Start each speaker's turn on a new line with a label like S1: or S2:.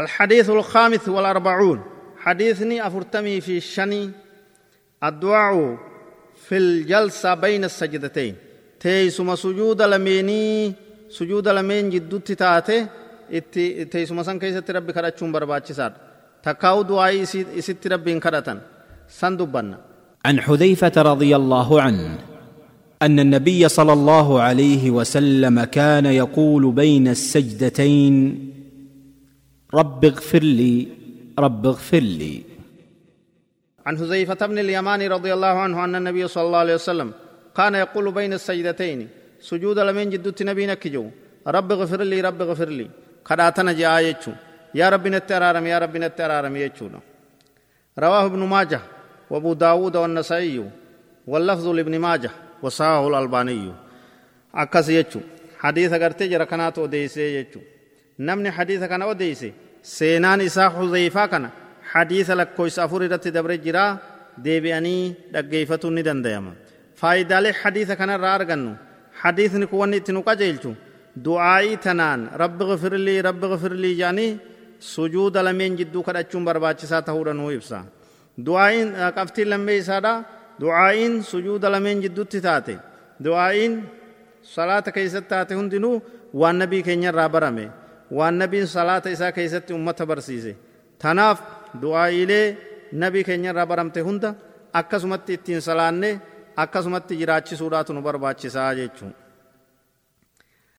S1: الحديث الخامس والأربعون. حديثني أفرتمي في الشني. الدعاء في الجلسة بين السجدتين. تيسما سجود لميني. سجود لمين جدو تتاته تيسما سن كيست ربي كرچون برباچسار تكاو دعائي إسيت ربي كرتن سندبنا.
S2: عن حذيفة رضي الله عنه أن النبي صلى الله عليه وسلم كان يقول بين السجدتين رب اغفر لي رب اغفر لي.
S1: عن حذيفة بن اليمان رضي الله عنه أن النبي صلى الله عليه وسلم كان يقول بين السجدتين سجود لمن جدت نبينا كجو رب اغفر لي رب اغفر لي. خداتنا جاء يجو يا رب نترارم يا رب نترارم يجو رواه ابن ماجه وابو داود والنسائي واللفظ لابن ماجه وصاه الألباني. أكس يجو حديث أغرتي جرى كانت أوديسي يجو. حديث كان أوديسي سينان إساء حذيفة كان حديث لك كويس أفور رت دبر جرا deebi'anii dhaggeeffatuun ni danda'ama faayidaalee hadiisa kanarraa argannu hadiisni kuwanni itti nu qajeelchu du'aa'ii tanaan rabbi gifirlii rabbi gifirlii jedhanii sujuuda lameen jidduu kadhachuun barbaachisaa ta'uudha nuu ibsa du'aa'iin qabxiin lammee isaadha du'aa'iin sujuuda lameen jidduutti taate du'aa'iin salaata keessatti taate hundinuu waan nabii keenyarraa barame waan nabiin salaata isaa keessatti ummata barsiise tanaaf du'aa'iilee nabii keenyarraa baramte hunda akkasumatti ittiin salaanne akkasumatti jiraachisuudhaatu nu barbaachisaa jechuudha.